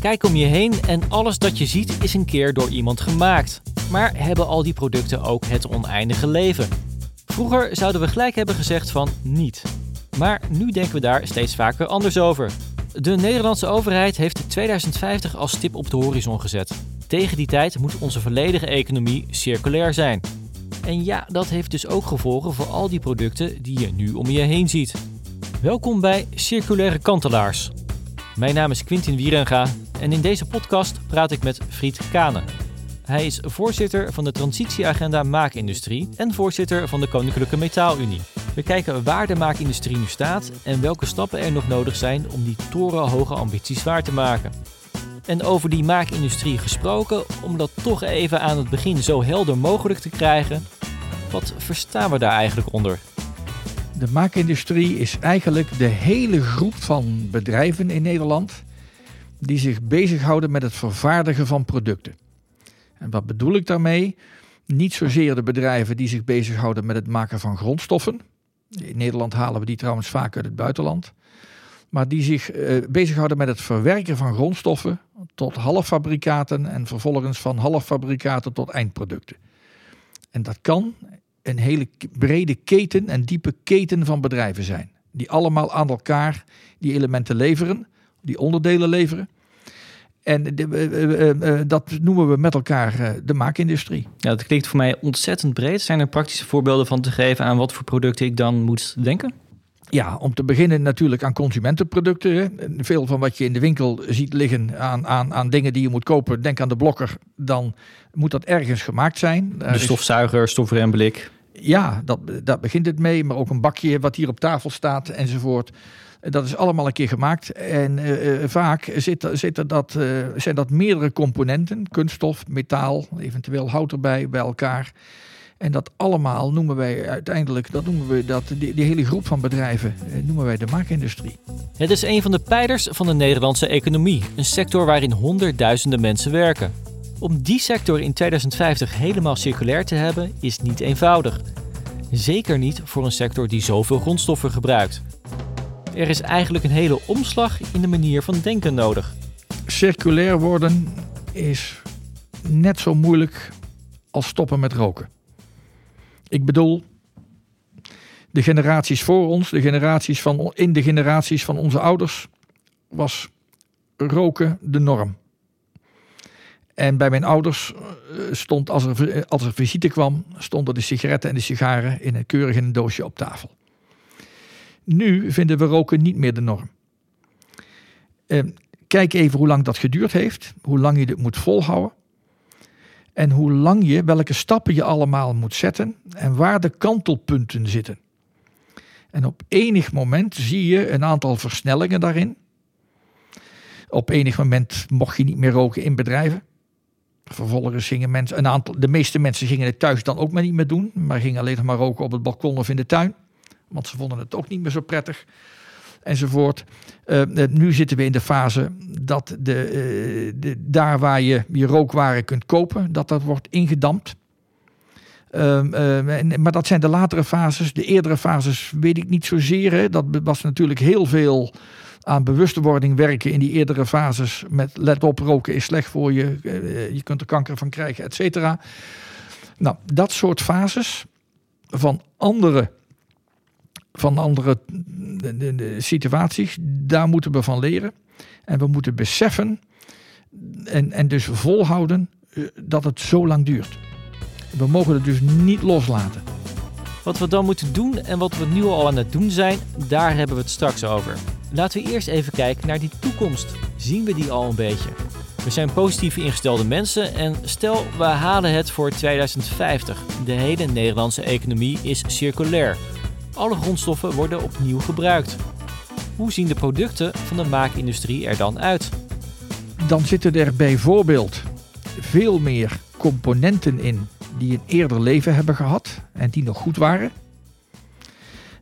Kijk om je heen en alles dat je ziet is een keer door iemand gemaakt. Maar hebben al die producten ook het oneindige leven? Vroeger zouden we gelijk hebben gezegd van niet. Maar nu denken we daar steeds vaker anders over. De Nederlandse overheid heeft 2050 als stip op de horizon gezet. Tegen die tijd moet onze volledige economie circulair zijn. En ja, dat heeft dus ook gevolgen voor al die producten die je nu om je heen ziet. Welkom bij Circulaire Kantelaars. Mijn naam is Quintin Wierenga en in deze podcast praat ik met Fried Kane. Hij is voorzitter van de transitieagenda Maakindustrie en voorzitter van de Koninklijke Metaalunie. We kijken waar de maakindustrie nu staat en welke stappen er nog nodig zijn om die torenhoge ambities waar te maken. En over die maakindustrie gesproken, om dat toch even aan het begin zo helder mogelijk te krijgen, wat verstaan we daar eigenlijk onder? De maakindustrie is eigenlijk de hele groep van bedrijven in Nederland die zich bezighouden met het vervaardigen van producten. En wat bedoel ik daarmee? Niet zozeer de bedrijven die zich bezighouden met het maken van grondstoffen. In Nederland halen we die trouwens vaak uit het buitenland. Maar die zich uh, bezighouden met het verwerken van grondstoffen tot halffabrikaten en vervolgens van halffabrikaten tot eindproducten. En dat kan een hele brede keten en diepe keten van bedrijven zijn. Die allemaal aan elkaar die elementen leveren, die onderdelen leveren. En de, uh, uh, dat noemen we met elkaar de maakindustrie. Ja, dat klinkt voor mij ontzettend breed. Zijn er praktische voorbeelden van te geven aan wat voor producten ik dan moet denken? Ja, om te beginnen natuurlijk aan consumentenproducten. Hè. Veel van wat je in de winkel ziet liggen aan, aan, aan dingen die je moet kopen. Denk aan de blokker, dan moet dat ergens gemaakt zijn. De stofzuiger, stofremblik. Ja, dat, dat begint het mee. Maar ook een bakje wat hier op tafel staat enzovoort. Dat is allemaal een keer gemaakt. En uh, vaak zitten, zitten dat, uh, zijn dat meerdere componenten. Kunststof, metaal, eventueel hout erbij bij elkaar. En dat allemaal noemen wij uiteindelijk, dat noemen we dat, die, die hele groep van bedrijven, noemen wij de maakindustrie. Het is een van de pijlers van de Nederlandse economie. Een sector waarin honderdduizenden mensen werken. Om die sector in 2050 helemaal circulair te hebben, is niet eenvoudig. Zeker niet voor een sector die zoveel grondstoffen gebruikt. Er is eigenlijk een hele omslag in de manier van denken nodig. Circulair worden is net zo moeilijk als stoppen met roken. Ik bedoel, de generaties voor ons, de generaties van, in de generaties van onze ouders, was roken de norm. En bij mijn ouders eh, stond, als er, als er visite kwam, stonden de sigaretten en de sigaren in een keurig in een doosje op tafel. Nu vinden we roken niet meer de norm. Ehm, kijk even hoe lang dat geduurd heeft, hoe lang je dit moet volhouden. En hoe lang je, welke stappen je allemaal moet zetten en waar de kantelpunten zitten. En op enig moment zie je een aantal versnellingen daarin. Op enig moment mocht je niet meer roken in bedrijven. Vervolgens gingen mensen, een aantal, de meeste mensen gingen het thuis dan ook maar niet meer doen, maar gingen alleen nog maar roken op het balkon of in de tuin. Want ze vonden het ook niet meer zo prettig. Enzovoort. Uh, nu zitten we in de fase dat de, uh, de, daar waar je je rookwaren kunt kopen, dat dat wordt ingedampt. Uh, en, maar dat zijn de latere fases. De eerdere fases weet ik niet zozeer. Hè. Dat was natuurlijk heel veel aan bewustwording werken in die eerdere fases. Met let op, roken is slecht voor je. je kunt er kanker van krijgen, et cetera. Nou, dat soort fases van andere van andere de, de, de situaties. Daar moeten we van leren. En we moeten beseffen en, en dus volhouden eh, dat het zo lang duurt. We mogen het dus niet loslaten. Wat we dan moeten doen en wat we nu al aan het doen zijn, daar hebben we het straks over. Laten we eerst even kijken naar die toekomst. Zien we die al een beetje? We zijn positief ingestelde mensen en stel we halen het voor 2050. De hele Nederlandse economie is circulair. Alle grondstoffen worden opnieuw gebruikt. Hoe zien de producten van de maakindustrie er dan uit? Dan zitten er bijvoorbeeld veel meer componenten in die een eerder leven hebben gehad en die nog goed waren.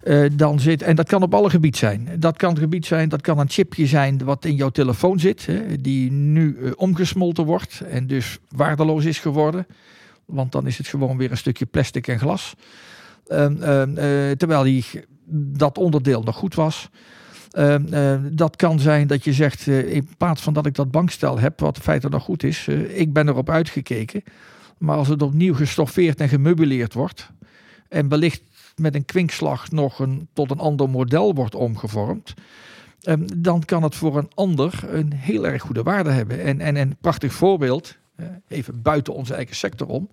Uh, dan zit, en dat kan op alle gebieden zijn. Dat kan het gebied zijn, dat kan een chipje zijn wat in jouw telefoon zit, hè, die nu uh, omgesmolten wordt en dus waardeloos is geworden. Want dan is het gewoon weer een stukje plastic en glas. Ehm, ehm, eh, terwijl die, dat onderdeel nog goed was. Ehm, eh, dat kan zijn dat je zegt, uh, in plaats van dat ik dat bankstel heb, wat in feite nog goed is, uh, ik ben erop uitgekeken. Maar als het opnieuw gestoffeerd en gemeubileerd wordt, en wellicht met een kwinkslag nog een, tot een ander model wordt omgevormd, dan kan het voor een ander een heel erg goede waarde hebben. En, en een prachtig voorbeeld, even buiten onze eigen sector om,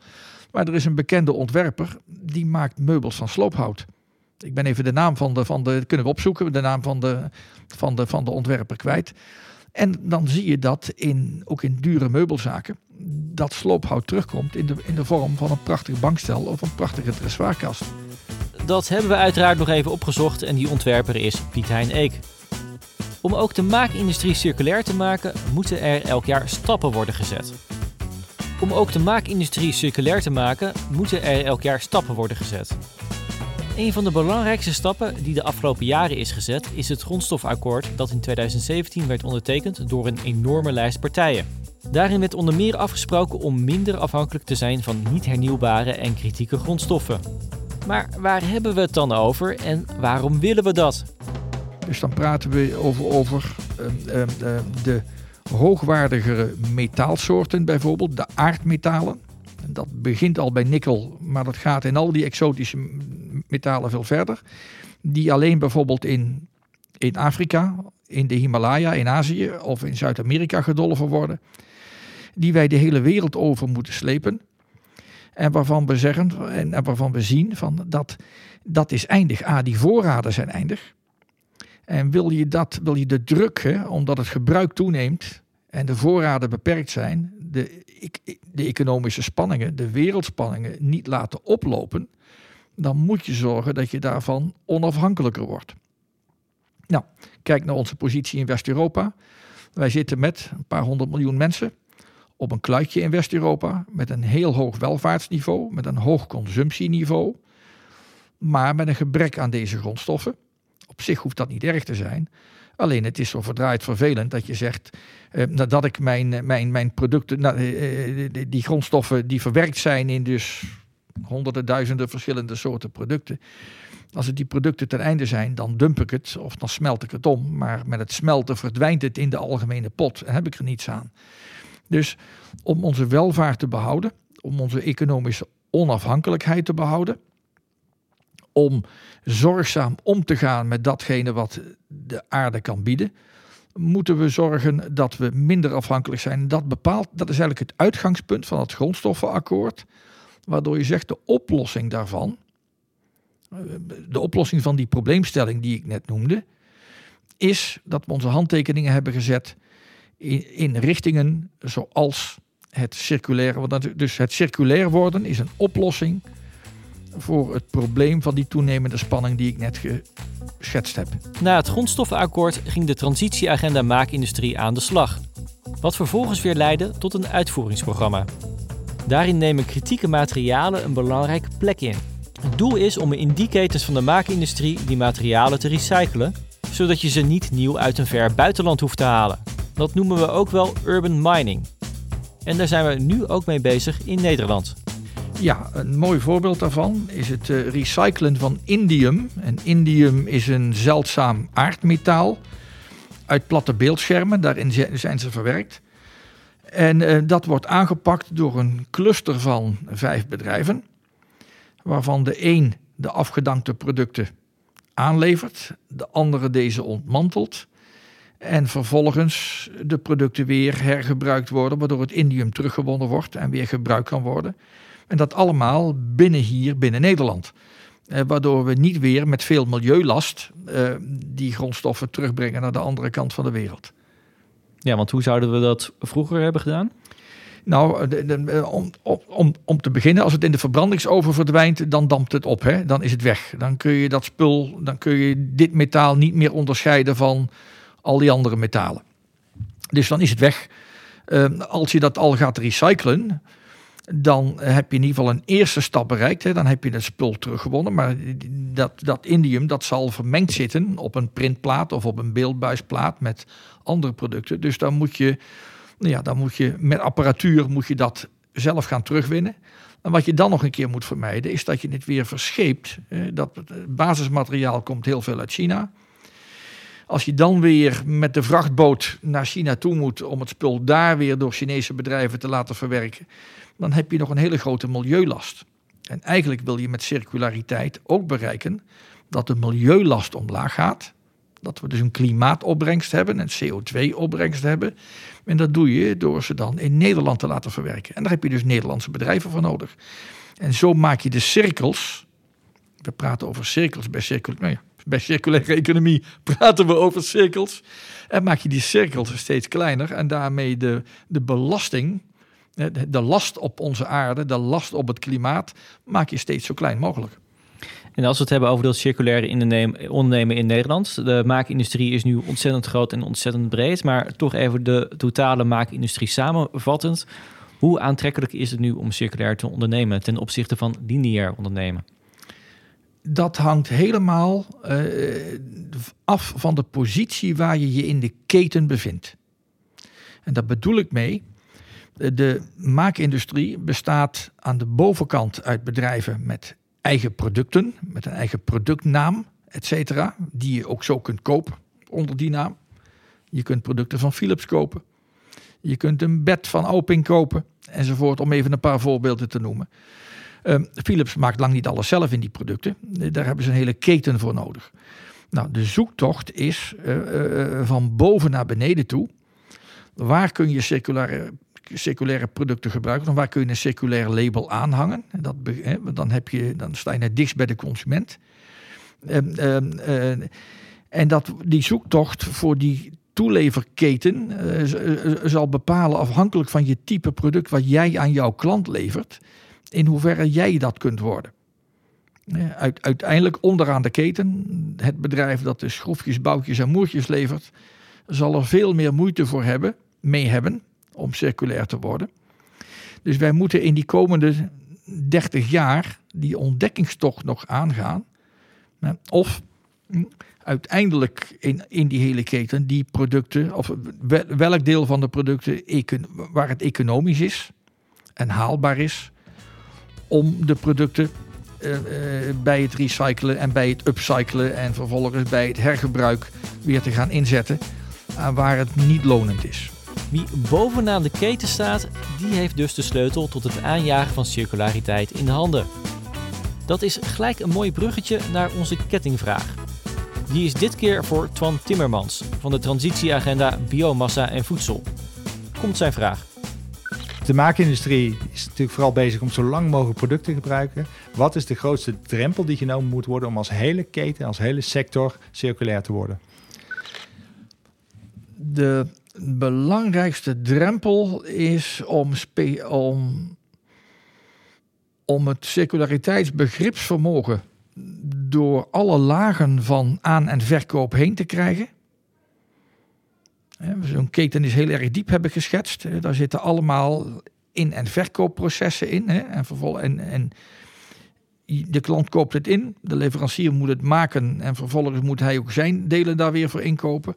maar er is een bekende ontwerper die maakt meubels van sloophout. Ik ben even de naam van de, van de kunnen we opzoeken, de naam van de, van de, van de ontwerper kwijt. En dan zie je dat in, ook in dure meubelzaken, dat sloophout terugkomt in de, in de vorm van een prachtig bankstel of een prachtige dressoirkast. Dat hebben we uiteraard nog even opgezocht en die ontwerper is Piet Hein Eek. Om ook de maakindustrie circulair te maken, moeten er elk jaar stappen worden gezet. Om ook de maakindustrie circulair te maken, moeten er elk jaar stappen worden gezet. Een van de belangrijkste stappen die de afgelopen jaren is gezet, is het grondstofakkoord dat in 2017 werd ondertekend door een enorme lijst partijen. Daarin werd onder meer afgesproken om minder afhankelijk te zijn van niet hernieuwbare en kritieke grondstoffen. Maar waar hebben we het dan over en waarom willen we dat? Dus dan praten we over, over uh, de hoogwaardigere metaalsoorten, bijvoorbeeld de aardmetalen. Dat begint al bij nikkel, maar dat gaat in al die exotische metalen veel verder. Die alleen bijvoorbeeld in, in Afrika, in de Himalaya, in Azië of in Zuid-Amerika gedolven worden. Die wij de hele wereld over moeten slepen. En waarvan we zeggen en waarvan we zien van dat dat is eindig. A, die voorraden zijn eindig. En wil je, dat, wil je de druk, hè, omdat het gebruik toeneemt en de voorraden beperkt zijn, de, de economische spanningen, de wereldspanningen niet laten oplopen, dan moet je zorgen dat je daarvan onafhankelijker wordt. Nou, kijk naar onze positie in West-Europa. Wij zitten met een paar honderd miljoen mensen op een kluitje in West-Europa met een heel hoog welvaartsniveau, met een hoog consumptieniveau, maar met een gebrek aan deze grondstoffen. Op zich hoeft dat niet erg te zijn. Alleen het is zo verdraaid vervelend dat je zegt, eh, nadat ik mijn, eh, mijn, mijn producten, eh, eh die grondstoffen die verwerkt zijn in dus honderden, duizenden verschillende soorten producten. Als het die producten ten einde zijn, dan dump ik het of dan smelt ik het om. Maar met het smelten verdwijnt het in de algemene pot en heb ik er niets aan. Dus om onze welvaart te behouden, om onze economische onafhankelijkheid te behouden, om zorgzaam om te gaan met datgene wat de aarde kan bieden, moeten we zorgen dat we minder afhankelijk zijn. Dat bepaalt, dat is eigenlijk het uitgangspunt van het grondstoffenakkoord, waardoor je zegt de oplossing daarvan, de oplossing van die probleemstelling die ik net noemde, is dat we onze handtekeningen hebben gezet in, in richtingen zoals het circulair. Dus het circulair worden is een oplossing voor het probleem van die toenemende spanning die ik net geschetst heb. Na het grondstoffenakkoord ging de transitieagenda maakindustrie aan de slag. Wat vervolgens weer leidde tot een uitvoeringsprogramma. Daarin nemen kritieke materialen een belangrijke plek in. Het doel is om in die ketens van de maakindustrie die materialen te recyclen, zodat je ze niet nieuw uit een ver buitenland hoeft te halen. Dat noemen we ook wel urban mining. En daar zijn we nu ook mee bezig in Nederland. Ja, een mooi voorbeeld daarvan is het uh, recyclen van indium. En indium is een zeldzaam aardmetaal uit platte beeldschermen. Daarin zijn ze verwerkt. En uh, dat wordt aangepakt door een cluster van vijf bedrijven, waarvan de een de afgedankte producten aanlevert, de andere deze ontmantelt en vervolgens de producten weer hergebruikt worden, waardoor het indium teruggewonnen wordt en weer gebruikt kan worden. En dat allemaal binnen hier, binnen Nederland. Eh, waardoor we niet weer met veel milieulast eh, die grondstoffen terugbrengen naar de andere kant van de wereld. Ja, want hoe zouden we dat vroeger hebben gedaan? Nou, de, de, eh, om, om, om te beginnen, als het in de verbrandingsoven verdwijnt, dan dampt het op. Hè? Dan is het weg. Dan kun je dat spul, dan kun je dit metaal niet meer onderscheiden van al die andere metalen. Dus dan is het weg. Uh, als je dat al gaat recyclen, dan heb je in ieder geval een eerste stap bereikt. Hè. Dan heb je het spul teruggewonnen. Maar dat, dat indium dat zal vermengd zitten op een printplaat of op een beeldbuisplaat met andere producten. Dus dan moet je, nou ja, dan moet je met apparatuur moet je dat zelf gaan terugwinnen. En wat je dan nog een keer moet vermijden, is dat je het weer verscheept. Dat basismateriaal komt heel veel uit China. Als je dan weer met de vrachtboot naar China toe moet om het spul daar weer door Chinese bedrijven te laten verwerken, dan heb je nog een hele grote milieulast. En eigenlijk wil je met circulariteit ook bereiken dat de milieulast omlaag gaat. Dat we dus een klimaatopbrengst hebben, een CO2-opbrengst hebben. En dat doe je door ze dan in Nederland te laten verwerken. En daar heb je dus Nederlandse bedrijven voor nodig. En zo maak je de cirkels. We praten over cirkels bij, circul, nou bij circulaire economie. Praten we over cirkels. En maak je die cirkels steeds kleiner. En daarmee de, de belasting, de last op onze aarde, de last op het klimaat, maak je steeds zo klein mogelijk. En als we het hebben over dat circulaire ondernemen in Nederland. De maakindustrie is nu ontzettend groot en ontzettend breed. Maar toch even de totale maakindustrie samenvattend. Hoe aantrekkelijk is het nu om circulair te ondernemen ten opzichte van lineair ondernemen? Dat hangt helemaal uh, af van de positie waar je je in de keten bevindt. En daar bedoel ik mee. De maakindustrie bestaat aan de bovenkant uit bedrijven met eigen producten, met een eigen productnaam, et cetera, die je ook zo kunt kopen onder die naam. Je kunt producten van Philips kopen. Je kunt een bed van Oping kopen, enzovoort, om even een paar voorbeelden te noemen. Um, Philips maakt lang niet alles zelf in die producten. Daar hebben ze een hele keten voor nodig. Nou, de zoektocht is uh, uh, van boven naar beneden toe. Waar kun je circulaire circulaire producten gebruiken. Waar kun je een circulair label aanhangen? Dat, dan, heb je, dan sta je net dichtst bij de consument. En, ehm, ehm, eh, en dat, die zoektocht voor die toeleverketen zal bepalen afhankelijk van je type product wat jij aan jouw klant levert, in hoeverre jij dat kunt worden. uiteindelijk onderaan de keten, het bedrijf dat de schroefjes, boutjes en moertjes levert, zal er veel meer moeite voor hebben, mee hebben om circulair te worden. Dus wij moeten in die komende 30 jaar die ontdekkingstocht nog aangaan. Of hm, uiteindelijk in, in die hele keten die producten, of welk deel van de producten waar het economisch is en haalbaar is, om de producten uh, uh, bij het recyclen en bij het upcyclen en vervolgens bij het hergebruik weer te gaan inzetten aan waar het niet lonend is. Wie bovenaan de keten staat, die heeft dus de sleutel tot het aanjagen van circulariteit in de handen. Dat is gelijk een mooi bruggetje naar onze kettingvraag. Die is dit keer voor Twan Timmermans van de transitieagenda Biomassa en Voedsel. Komt zijn vraag. De maakindustrie is natuurlijk vooral bezig om zo lang mogelijk producten te gebruiken. Wat is de grootste drempel die genomen moet worden om als hele keten, als hele sector circulair te worden? De belangrijkste drempel is om, om, om het circulariteitsbegripsvermogen door alle lagen van aan- en verkoop heen te krijgen. Zo'n keten is heel erg diep hebben geschetst. Daar zitten allemaal in- en verkoopprocessen in. En, en, en de klant koopt het in, de leverancier moet het maken en vervolgens moet hij ook zijn delen daar weer voor inkopen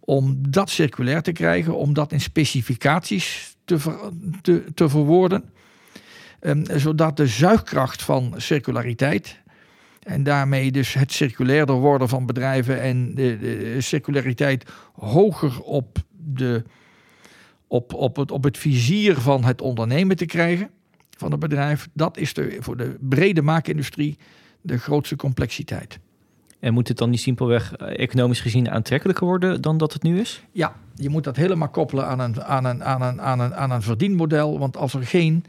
om dat circulair te krijgen, om dat in specificaties te, te, te verwoorden. Um, zodat de zuigkracht van circulariteit en daarmee dus het circulairder worden van bedrijven en de, de circulariteit hoger op, de, op, op, het, op het vizier van het ondernemen te krijgen van het bedrijf. Dat is de, voor de brede maakindustrie de grootste complexiteit. En moet het dan niet simpelweg eh, economisch gezien aantrekkelijker worden dan dat het nu is? Ja, je moet dat helemaal koppelen aan een, aan een, aan een, aan een, aan een verdienmodel. Want als er, geen,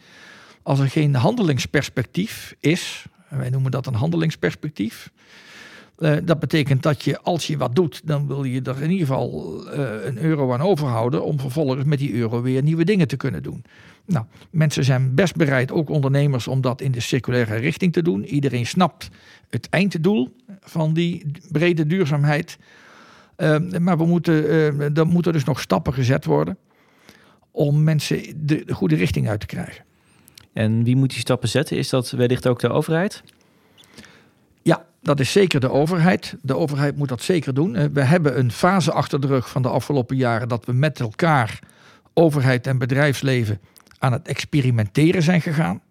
als er geen handelingsperspectief is, wij noemen dat een handelingsperspectief. Uh, dat betekent dat je, als je wat doet, dan wil je er in ieder geval uh, een euro aan overhouden. om vervolgens met die euro weer nieuwe dingen te kunnen doen. Nou, mensen zijn best bereid, ook ondernemers, om dat in de circulaire richting te doen. Iedereen snapt het einddoel van die brede duurzaamheid. Maar we moeten, er moeten dus nog stappen gezet worden om mensen de, goede richting uit te krijgen. En wie moet die stappen zetten? Is dat wellicht ook de overheid? Ja, dat is zeker de overheid. De overheid moet dat zeker doen. We hebben een fase achter de rug van de afgelopen jaren dat we met elkaar, overheid en bedrijfsleven, aan het experimenteren zijn gegaan.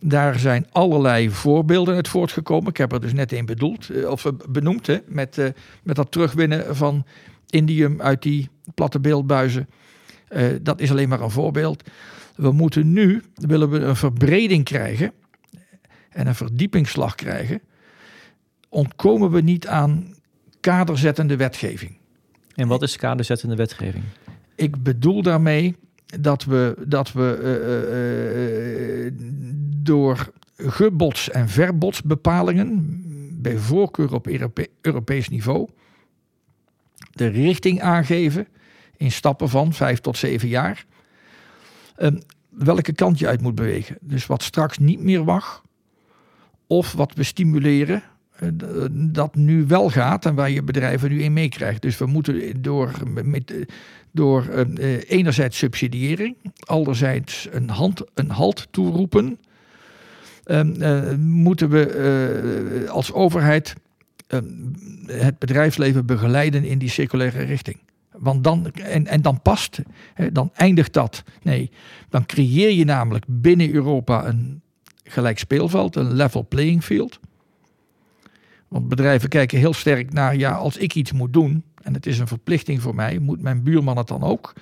Daar zijn allerlei voorbeelden uit voortgekomen. Ik heb er dus net een bedoeld, eh, of benoemd, hè, met, met dat terugwinnen van indium uit die platte beeldbuizen. Dat is alleen maar een voorbeeld. We moeten nu, willen we een verbreding krijgen en een verdiepingsslag krijgen, ontkomen we niet aan kaderzettende wetgeving. En wat is kaderzettende wetgeving? Ik bedoel daarmee dat we, dat we uh, uh, door gebots- en verbotsbepalingen, bij voorkeur op Europe Europees niveau, de richting aangeven in stappen van vijf tot zeven jaar. Uh, welke kant je uit moet bewegen. Dus wat straks niet meer mag, of wat we stimuleren eh, dat nu wel gaat en waar je bedrijven nu in meekrijgt. Dus we moeten door, met, door uh, enerzijds subsidiëring, anderzijds een, hand, een halt toeroepen, uh, moeten we als overheid ehm, het bedrijfsleven begeleiden in die circulaire richting. Want dan, en, en dan past, dan eindigt dat. Nee, dan creëer je namelijk binnen Europa een gelijk speelveld, een level playing field. Want bedrijven kijken heel sterk naar, ja, als ik iets moet doen, en het is een verplichting voor mij, moet mijn buurman het dan ook?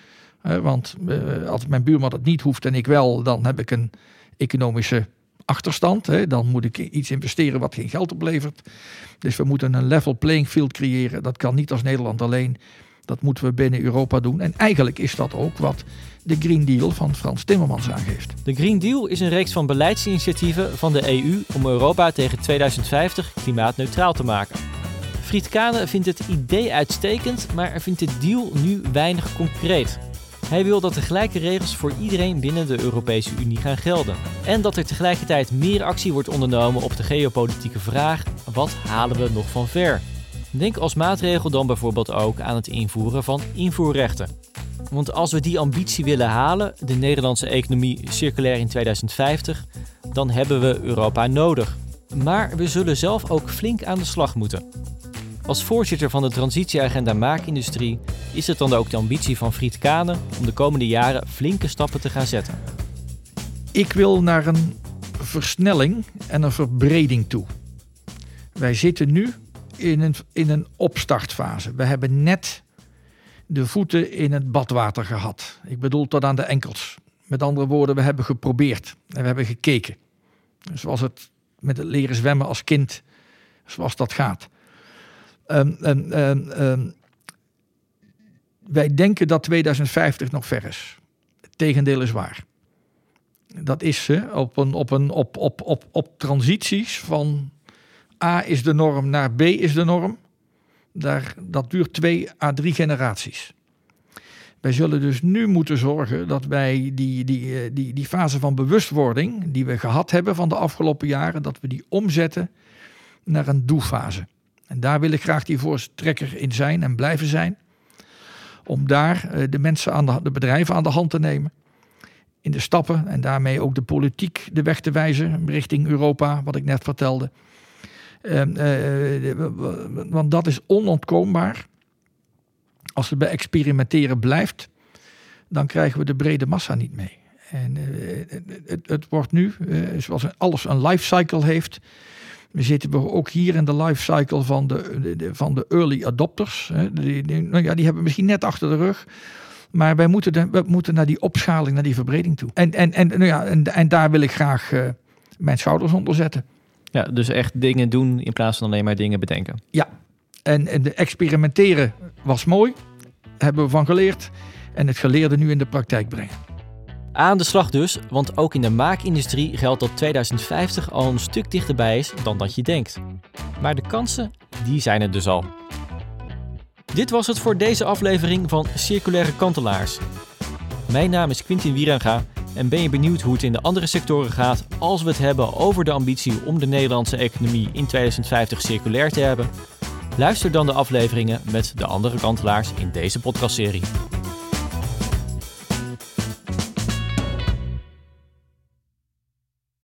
want uh, als mijn buurman het niet hoeft en ik wel, dan heb ik een economische achterstand. Dan moet ik iets investeren wat geen geld oplevert. Dus we moeten een level playing field creëren. Dat kan niet als Nederland alleen. Dat moeten we binnen Europa doen. En eigenlijk is dat ook wat de Green Deal van Frans Timmermans aangeeft. De Green Deal is een reeks van beleidsinitiatieven van de EU om Europa tegen 2050 klimaatneutraal te maken. Friet Kane vindt het idee uitstekend, maar er vindt de deal nu weinig concreet. Hij wil dat de gelijke regels voor iedereen binnen de Europese Unie gaan gelden. En dat er tegelijkertijd meer actie wordt ondernomen op de geopolitieke vraag: wat halen we nog van ver? Denk als maatregel dan bijvoorbeeld ook aan het invoeren van invoerrechten. Want als we die ambitie willen halen, de Nederlandse economie circulair in 2050, dan hebben we Europa nodig. Maar we zullen zelf ook flink aan de slag moeten. Als voorzitter van de transitieagenda Maakindustrie is het dan ook de ambitie van Friet Kane om de komende jaren flinke stappen te gaan zetten. Ik wil naar een versnelling en een verbreding toe. Wij zitten nu in een, in een opstartfase. We hebben net de voeten in het badwater gehad. Ik bedoel tot aan de enkels. Met andere woorden, we hebben geprobeerd en we hebben gekeken. Zoals het met het leren zwemmen als kind, zoals dat gaat. Um, um, um, wij denken dat 2050 nog ver is. Het tegendeel is waar. Dat is ze op, een, op, een, op, op, op, op transities van A is de norm naar B is de norm. Daar, dat duurt twee à drie generaties. Wij zullen dus nu moeten zorgen dat wij die, die, eh, die, die fase van bewustwording die we gehad hebben van de afgelopen jaren, dat we die omzetten naar een doefase. En daar wil ik graag die voorstrekker in zijn en blijven zijn. Om daar eh, de mensen aan de, de bedrijven aan de hand te nemen. In de stappen en daarmee ook de politiek de weg te wijzen richting Europa, wat ik net vertelde. Ehm, eh, want dat is onontkoombaar. Als het bij experimenteren blijft, dan krijgen we de brede massa niet mee. En eh, het, het, wordt nu, eh, zoals alles een lifecycle heeft, we zitten we ook hier in de lifecycle van de, van de early adopters. Die, die, nou ja, die hebben misschien net achter de rug. Maar wij moeten, de, we moeten naar die opschaling, naar die verbreding toe. En, en, en, nou ja, en, en daar wil ik graag mijn schouders onder zetten. Ja, dus echt dingen doen in plaats van alleen maar dingen bedenken. Ja, en, en de experimenteren was mooi, hebben we van geleerd. En het geleerde nu in de praktijk brengen. Aan de slag dus, want ook in de maakindustrie geldt dat 2050 al een stuk dichterbij is dan dat je denkt. Maar de kansen, die zijn er dus al. Dit was het voor deze aflevering van Circulaire Kantelaars. Mijn naam is Quintin Wieranga en ben je benieuwd hoe het in de andere sectoren gaat als we het hebben over de ambitie om de Nederlandse economie in 2050 circulair te hebben? Luister dan de afleveringen met de andere kantelaars in deze podcastserie.